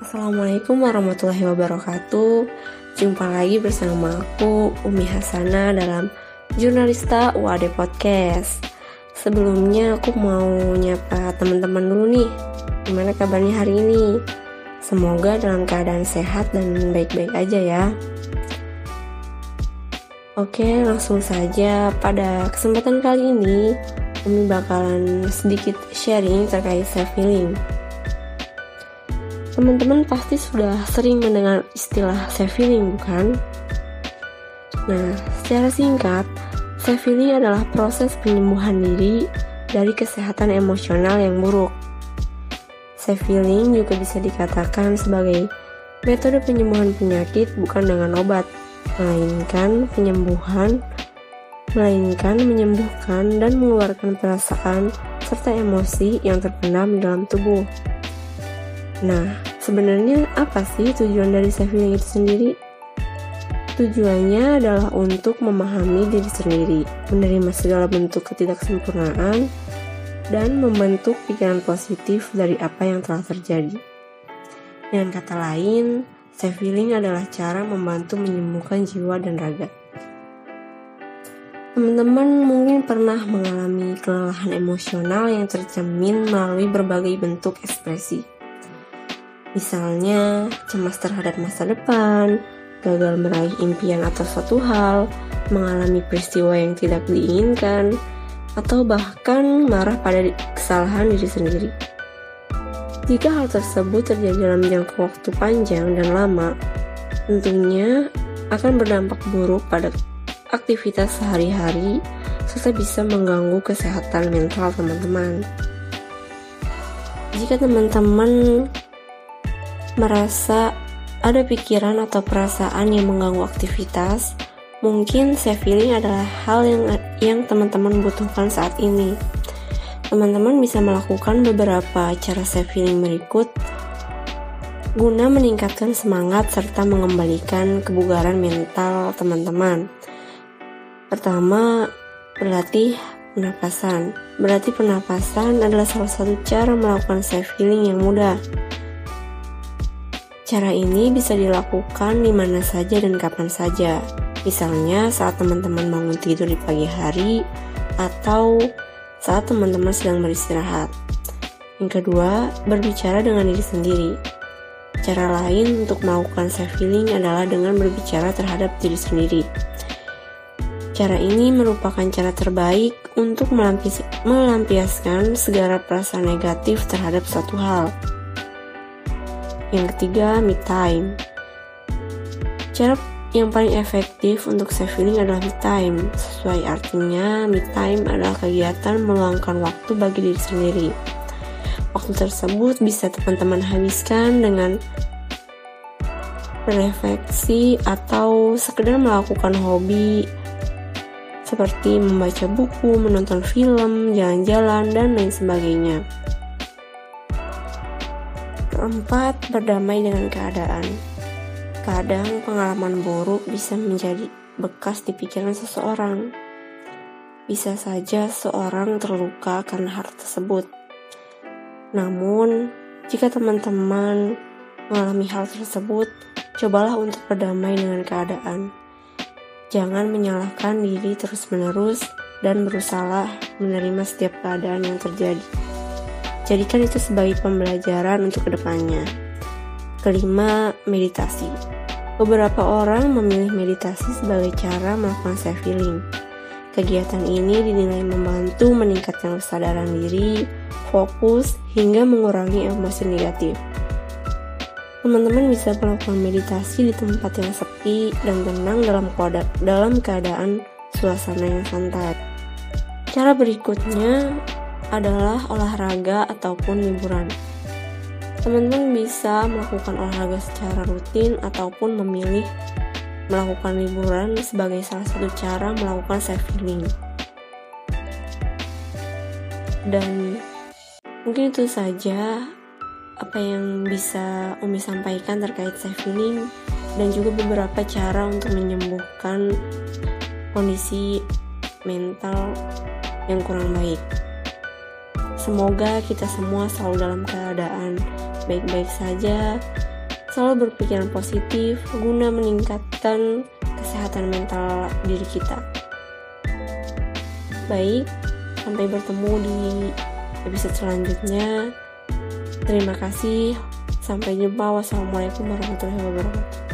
Assalamualaikum warahmatullahi wabarakatuh. Jumpa lagi bersama aku Umi Hasana dalam Jurnalista UAD Podcast. Sebelumnya aku mau nyapa teman-teman dulu nih Gimana kabarnya hari ini? Semoga dalam keadaan sehat dan baik-baik aja ya. Oke langsung saja. Pada kesempatan kali ini Umi bakalan sedikit sharing terkait self healing Teman-teman pasti sudah sering mendengar istilah self healing, bukan? Nah, secara singkat, self healing adalah proses penyembuhan diri dari kesehatan emosional yang buruk. Self healing juga bisa dikatakan sebagai metode penyembuhan penyakit bukan dengan obat, melainkan penyembuhan melainkan menyembuhkan dan mengeluarkan perasaan serta emosi yang terpendam dalam tubuh. Nah, sebenarnya apa sih tujuan dari healing itu sendiri? Tujuannya adalah untuk memahami diri sendiri, menerima segala bentuk ketidaksempurnaan, dan membentuk pikiran positif dari apa yang telah terjadi. Dengan kata lain, self healing adalah cara membantu menyembuhkan jiwa dan raga. Teman-teman mungkin pernah mengalami kelelahan emosional yang tercermin melalui berbagai bentuk ekspresi Misalnya, cemas terhadap masa depan, gagal meraih impian atau suatu hal, mengalami peristiwa yang tidak diinginkan, atau bahkan marah pada kesalahan diri sendiri. Jika hal tersebut terjadi dalam jangka waktu panjang dan lama, tentunya akan berdampak buruk pada aktivitas sehari-hari serta bisa mengganggu kesehatan mental teman-teman. Jika teman-teman merasa ada pikiran atau perasaan yang mengganggu aktivitas, mungkin self healing adalah hal yang yang teman-teman butuhkan saat ini. Teman-teman bisa melakukan beberapa cara self healing berikut guna meningkatkan semangat serta mengembalikan kebugaran mental teman-teman. Pertama, berlatih pernapasan. Berarti pernapasan adalah salah satu cara melakukan self healing yang mudah. Cara ini bisa dilakukan di mana saja dan kapan saja. Misalnya saat teman-teman bangun tidur di pagi hari atau saat teman-teman sedang beristirahat. Yang kedua, berbicara dengan diri sendiri. Cara lain untuk melakukan self healing adalah dengan berbicara terhadap diri sendiri. Cara ini merupakan cara terbaik untuk melampiaskan segala perasaan negatif terhadap suatu hal. Yang ketiga, me time. Cara yang paling efektif untuk self healing adalah me time. Sesuai artinya, me time adalah kegiatan meluangkan waktu bagi diri sendiri. Waktu tersebut bisa teman-teman habiskan dengan berefleksi atau sekedar melakukan hobi seperti membaca buku, menonton film, jalan-jalan, dan lain sebagainya. Keempat, berdamai dengan keadaan. Kadang pengalaman buruk bisa menjadi bekas di pikiran seseorang. Bisa saja seorang terluka karena hal tersebut. Namun, jika teman-teman mengalami hal tersebut, cobalah untuk berdamai dengan keadaan. Jangan menyalahkan diri terus-menerus dan berusaha menerima setiap keadaan yang terjadi. Jadikan itu sebagai pembelajaran untuk ke depannya. Kelima, meditasi. Beberapa orang memilih meditasi sebagai cara melakukan self healing. Kegiatan ini dinilai membantu meningkatkan kesadaran diri, fokus, hingga mengurangi emosi negatif. Teman-teman bisa melakukan meditasi di tempat yang sepi dan tenang dalam dalam keadaan suasana yang santai. Cara berikutnya adalah olahraga ataupun liburan. Teman-teman bisa melakukan olahraga secara rutin ataupun memilih melakukan liburan sebagai salah satu cara melakukan self healing. Dan mungkin itu saja apa yang bisa Umi sampaikan terkait self healing dan juga beberapa cara untuk menyembuhkan kondisi mental yang kurang baik. Semoga kita semua selalu dalam keadaan baik-baik saja selalu berpikiran positif guna meningkatkan kesehatan mental diri kita. Baik, sampai bertemu di episode selanjutnya. Terima kasih. Sampai jumpa. Wassalamualaikum warahmatullahi wabarakatuh.